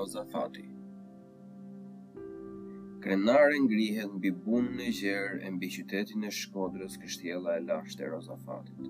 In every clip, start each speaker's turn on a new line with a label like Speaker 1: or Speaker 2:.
Speaker 1: Rozafati. Krenare ngrihet mbi Bunën e gjerë e mbi qytetin e Shkodrës kështjella e lashtë e Rozafatit.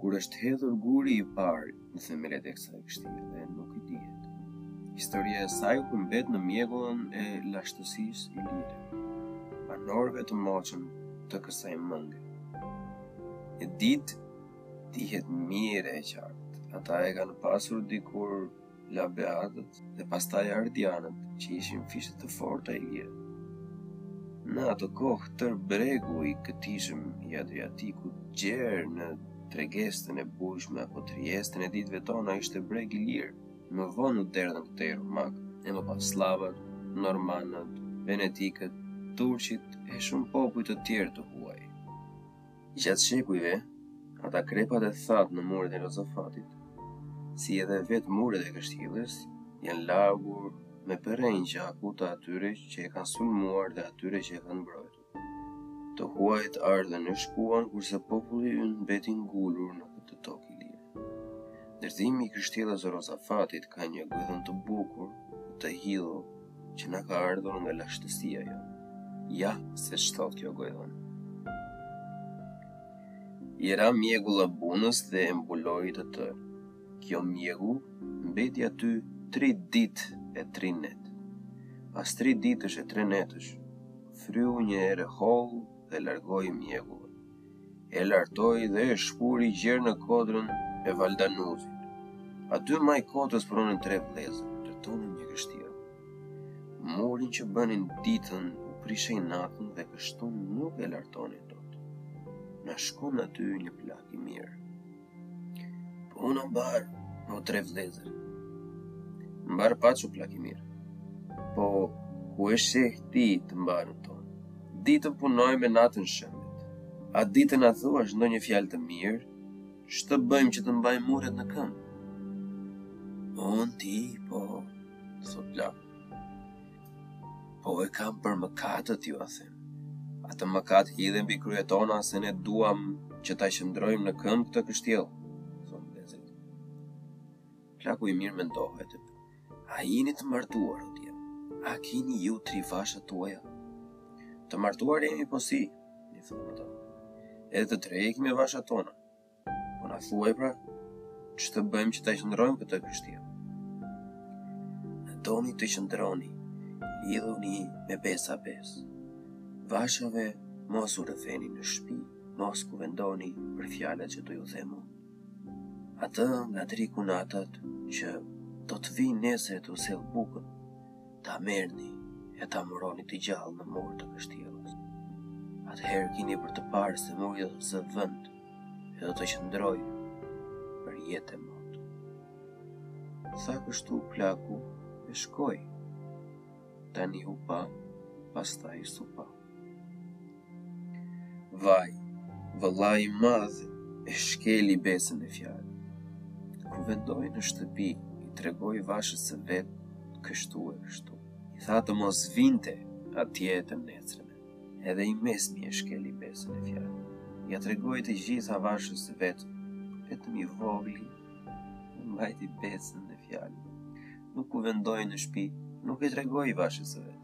Speaker 1: Kur është hedhur guri i parë në themelet e kësaj kështjelle nuk dihet. Historia e saj humbet në mjegullën e lashtësisë ilire, banorëve të moçëm të kësaj mënge. Veç diçka dihet mirë e qartë, atë e kanë pasur dikur labeatët dhe pastaj ardianët që ishin fise të forta ilire. Në atë kohë tërë bregu i këtejshëm i Adriatikut gjer në Tergesten e bujshme apo Triestën e ditëve tona ishte breg ilir. Më vonë u derdhën këtej romakët, e më pas sllavët, normanët, venetikët, turqit e shumë popuj të tjerë të huaj. Gjatë shekujve, ata krepat e thatë nën muret e Rozafatit, si edhe vetë muret e kështjellës, janë lagur me përrenj gjaku të atyre që e kanë sulmuar dhe atyre që e kanë mbrojtur. Të huajt ardhën e shkuan kurse populli ynë mbeti ngulur në këtë tokë ilire. Ndërtimi i kështjellës së Rozafatit ka një gojëdhënë të bukur, të hidhur që na ka ardhur nga lashtësia jonë. Ja se ç'thotë kjo gojëdhënë. I ra mjegulla Bunës dhe e mbuloi të tërë. Kjo mjegull mbeti aty tri ditë e tri net. Pas tri ditësh e tre netësh, Fryu një erë e hollë dhe e largoi mjegullën. E lartoi dhe e shpuri gjer në kodrën e Valdanuzit. Aty majë kodrës punonin tre vëllezër, ndërtonin një kështjellë. Murin që e bënin ditën u prishej natën dhe kështu nuk e lartonin dot. Na shkon aty një plak i mirë. Puna e mbarë, o tre vllezër. Mbarë paç, o plak i mirë. Po ku e sheh ti të mbarën tonë? Ditën punojmë, natën shembet. A di të na thuash ndonjë fjalë të mirë? Ç'të bëjmë që të mbajmë muret në këmbë? Unë di, po, thotë plaku. Po e kam për mëkat t'jua them. Atë mëkat hidhe mbi krye tona se ne duam që ta qëndrojmë në këmbë këtë kështjellë, thonë vëllezërit. Plaku i mirë mendohet, a jeni të martuar, o trima, a kini ju të tre vashat tuaja? Të martuar jemi, po si, i thonë ata, edhe të tre i kemi vashat tona. Po na thuaj pra, ç'të bëjmë që ta qëndrojmë këtë kështjellë? Në doni të qëndroni, lidhuni me besa-besë. Vashave mos u rrëfeni në shpi, mos kuvendoni për fjalët që t'ju them unë. Atë nga tri kunatat që do të vijë nesër t'ju sjellë bukën, ta merrni e ta muroni të gjallë në mur të kështjelës. Atëherë kini për të parë se muri zë vend, e do të qëndrojë për jetë e mot. Tha kështu plaku e shkoi, tani u pa, pastaj s'u pa. Vaj, vëllai i madh e shkeli besën e fjalën, kuvendoi në shtëpi, i tregoi vashës së vet, kështu e kështu. I tha të mos vinte atje të nesërmen. Edhe i mesmi e shkeli besën e fjalën. Ia tregoi të gjitha vashës së vet, vetëm i vogli e mbajti besën e fjalën. Nuk kuvendoi në shtëpi, nuk i tregoi vashës së vet.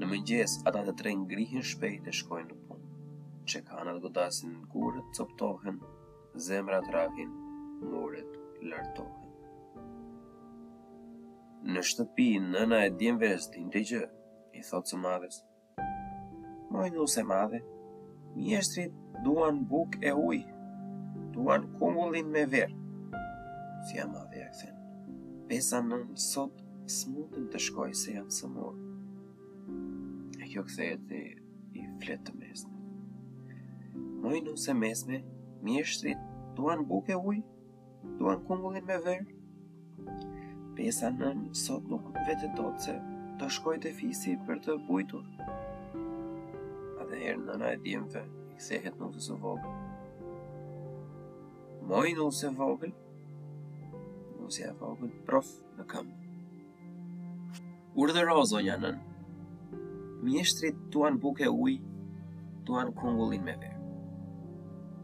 Speaker 1: Në mëngjes ata të tre ngrihen shpejt e shkojnë në punë. Çekanat godasin, gurët coptohen, zemrat rrahin, muret lartohen. Në shtëpi nëna e djemve s'dinte gjë. i thotë së madhes. Moj nuse e madhe, mjeshtrit duan bukë e ujë, duan kungullin me verë. Nusja e madhe ia kthen, besa nënë sot s'mund të shkoj se jam sëmurë. E kjo kthehet dhe i flet së mesmes. Moj nuse e mesme, mjeshtrit duan bukë e ujë, duan kungullin me verë. Besa nënë sot nuk vete dot se do shkoj te fisi për të bujtur. Atëherë nëna e djemve i kthehet nuses së vogël. Moj nuse e vogël. Nusja e vogël brof. në këmbë. Urdhëro, zonja nënë. Mjeshtrit duan bukë e ujë, duan kungullin me verë.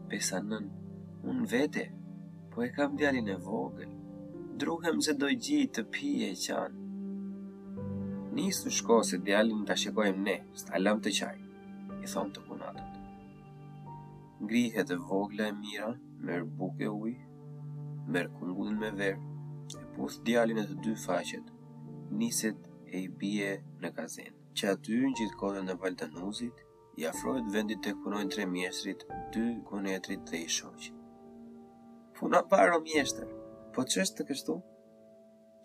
Speaker 1: Besa nënë, unë vete, po e kam djalin e vogël, druhem se do gji të pijë e qan. Nisu shko se djalin ta shikojmë ne, s'ta lëmë të qajë, i thonë të kunatat. Ngrihet e vogla e mira, merr bukë e ujë, Merr kungullin me verë, e puth djalin në të dy faqet, niset e i bie në Kazenë. Që aty ngjit kodrën e Valdanuzit, i afrohet vendit tek punojnë tre mjeshtrit, dy kunetërit dhe i shoqi. Puna mbarë o mjeshtër, po ç'është kështu?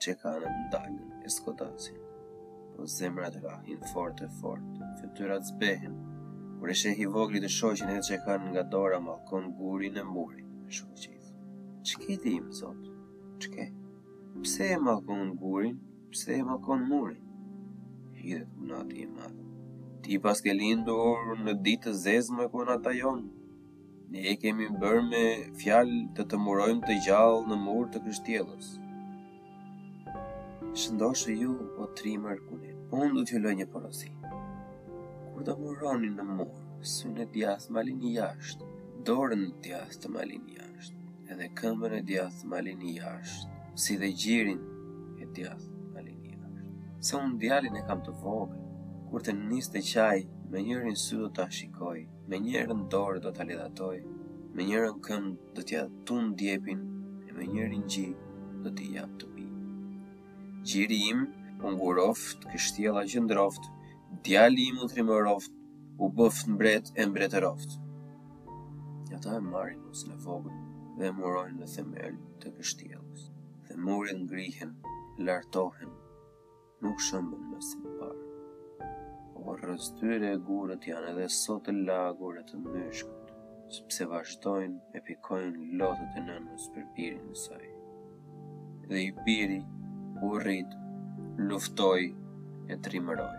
Speaker 1: Qe ka ndalë e s'godasin Po zemrat rrahin fort e fort Fytyrat zbehen Kur e sheh i vogli të shoqin e që ka nga dora Mallkon gurin e murin i shoqi Ç'ke ti im zot ç'ke Pse e mallkon gurin pse e mallkon murin Hidhet kunati i madh Ti paske lindur në ditë të zezë moj kunata jonë Ne e kemi bërë me fjalë të të murojmë të gjallë në mur të kështjellës. Shëndoshë ju, o tim kunetër, po unë do t'ju lë një porosi. Kur të muroni në mur, synë e djathtë ma lini jashtë, dorën e djathtë ma lini jashtë, edhe këmbën e djathtë ma lini jashtë, si dhe gjirin e djathtë ma lini jashtë. Se unë djalin e kam të vogël, kur të nisë të qajë, me njërin sy do ta shikoj, Me njërën dorë do ta ledhatoj, me njërën këmbë do t'ia tund djepin e me njërin gji do t'i jap të pijë. Gjiri im u nguroftë, kështjella qëndroftë, djali im u trimëroftë, u bëftë mbret e mbretëroftë. Ata e marrin nusen e vogël dhe e murojnë në themel të kështjellës. Dhe muret ngrihen, lartohen, nuk shemben më si më parë. Por rrëzë tyre gurët janë edhe sot të lagur e të myshkët, sepse vazhdojnë e pikojnë lotët e nënës për birin e saj. Dhe i biri u rrit, luftoi e trimëroi.